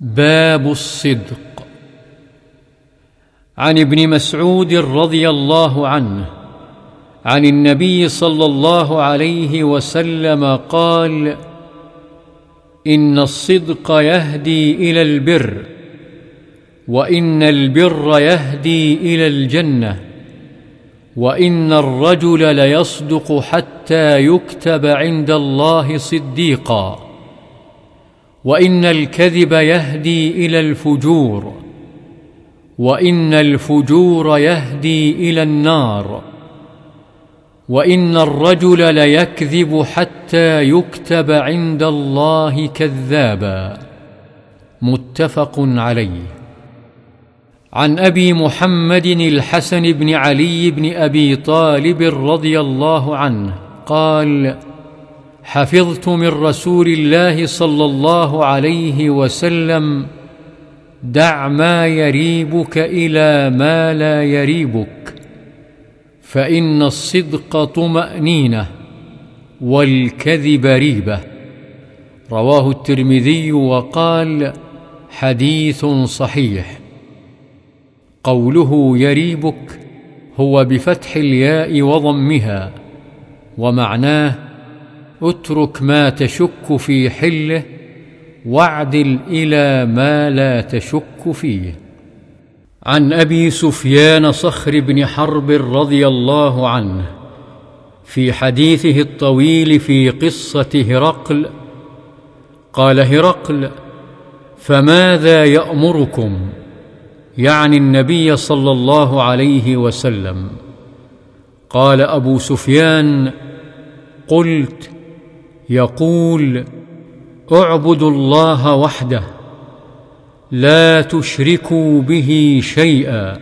باب الصدق. عن ابن مسعود رضي الله عنه عن النبي صلى الله عليه وسلم قال إن الصدق يهدي إلى البر وإن البر يهدي إلى الجنة وإن الرجل ليصدق حتى يكتب عند الله صديقا. وإن الكذب يهدي إلى الفجور وإن الفجور يهدي إلى النار وإن الرجل ليكذب حتى يكتب عند الله كذابا. متفق عليه. عن أبي محمد الحسن بن علي بن أبي طالب رضي الله عنه قال حفظت من رسول الله صلى الله عليه وسلم دع ما يريبك إلى ما لا يريبك فإن الصدق طمأنينة والكذب ريبة. رواه الترمذي وقال حديث صحيح. قوله يريبك هو بفتح الياء وضمها ومعناه اترك ما تشك في حله واعدل إلى ما لا تشك فيه. عن أبي سفيان صخر بن حرب رضي الله عنه في حديثه الطويل في قصة هرقل قال هرقل فماذا يأمركم؟ يعني النبي صلى الله عليه وسلم. قال أبو سفيان قلت يقول اعبدوا الله وحده لا تشركوا به شيئا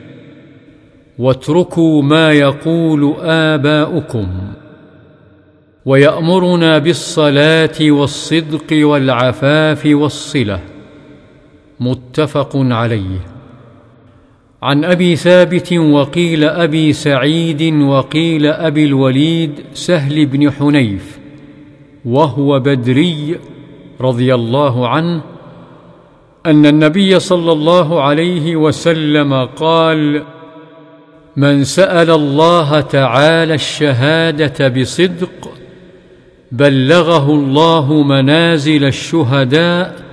واتركوا ما يقول آباؤكم ويأمرنا بالصلاة والصدق والعفاف والصلة. متفق عليه. عن أبي ثابت وقيل أبي سعيد وقيل أبي الوليد سهل بن حنيف. وهو بدري رضي الله عنه أن النبي صلى الله عليه وسلم قال من سأل الله تعالى الشهادة بصدق بلغه الله منازل الشهداء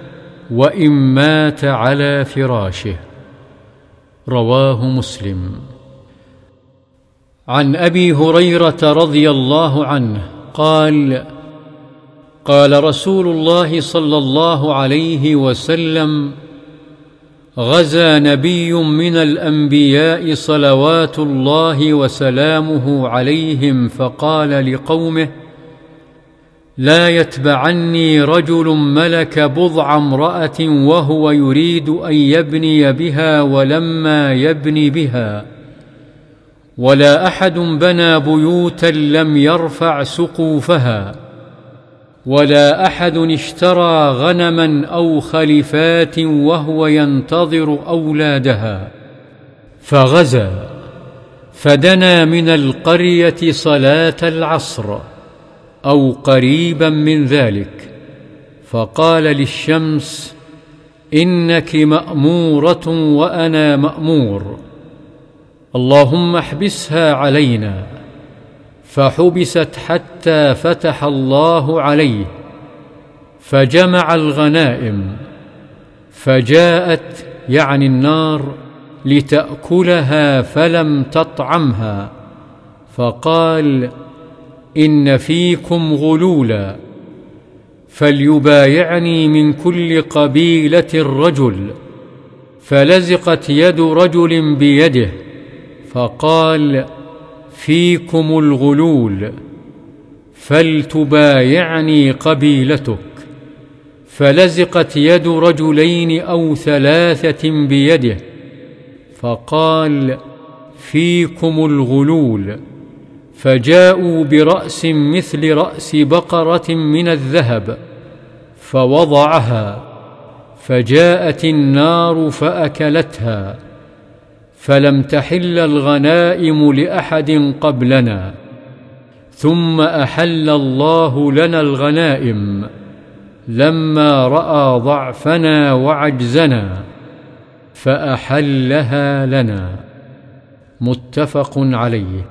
وإن مات على فراشه. رواه مسلم. عن أبي هريرة رضي الله عنه قال قال رسول الله صلى الله عليه وسلم غزا نبي من الأنبياء صلوات الله وسلامه عليهم فقال لقومه لا يتبعني رجل ملك بضع امرأة وهو يريد أن يبني بها ولما يبني بها ولا أحد بنى بيوتا لم يرفع سقوفها. ولا أحد اشترى غنما أو خلفات وهو ينتظر أولادها. فغزا فدنا من القرية صلاة العصر أو قريبا من ذلك. فقال للشمس إنك مأمورة وأنا مأمور. اللهم احبسها علينا. فحبست حتى فتح الله عليه فجمع الغنائم فجاءت يعني النار لتأكلها فلم تطعمها فقال إن فيكم غلولا فليبايعني من كل قبيلة رجل فلزقت يد رجل بيده فقال فيكم الغلول فلتبايعني قبيلتك. فلزقت يد رجلين أو ثلاثة بيده فقال فيكم الغلول. فجاءوا برأس مثل رأس بقرة من الذهب فوضعها فجاءت النار فأكلتها. فلم تحل الغنائم لأحد قبلنا. ثم أحل الله لنا الغنائم. لما رأى ضعفنا وعجزنا فأحلها لنا. متفق عليه.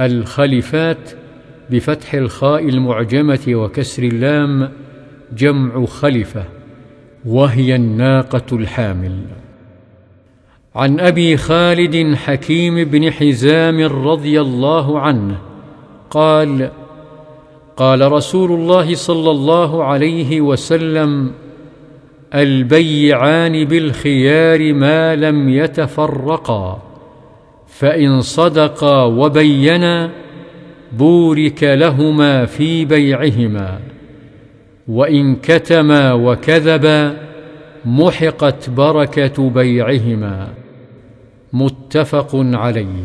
الخلفات بفتح الخاء المعجمة وكسر اللام جمع خلفه وهي الناقة الحامل. عن أبي خالد حكيم بن حزام رضي الله عنه قال قال رسول الله صلى الله عليه وسلم البيعان بالخيار ما لم يتفرقا فإن صدقا وبينا بورك لهما في بيعهما وإن كتما وكذبا محقت بركة بيعهما. متفق عليه.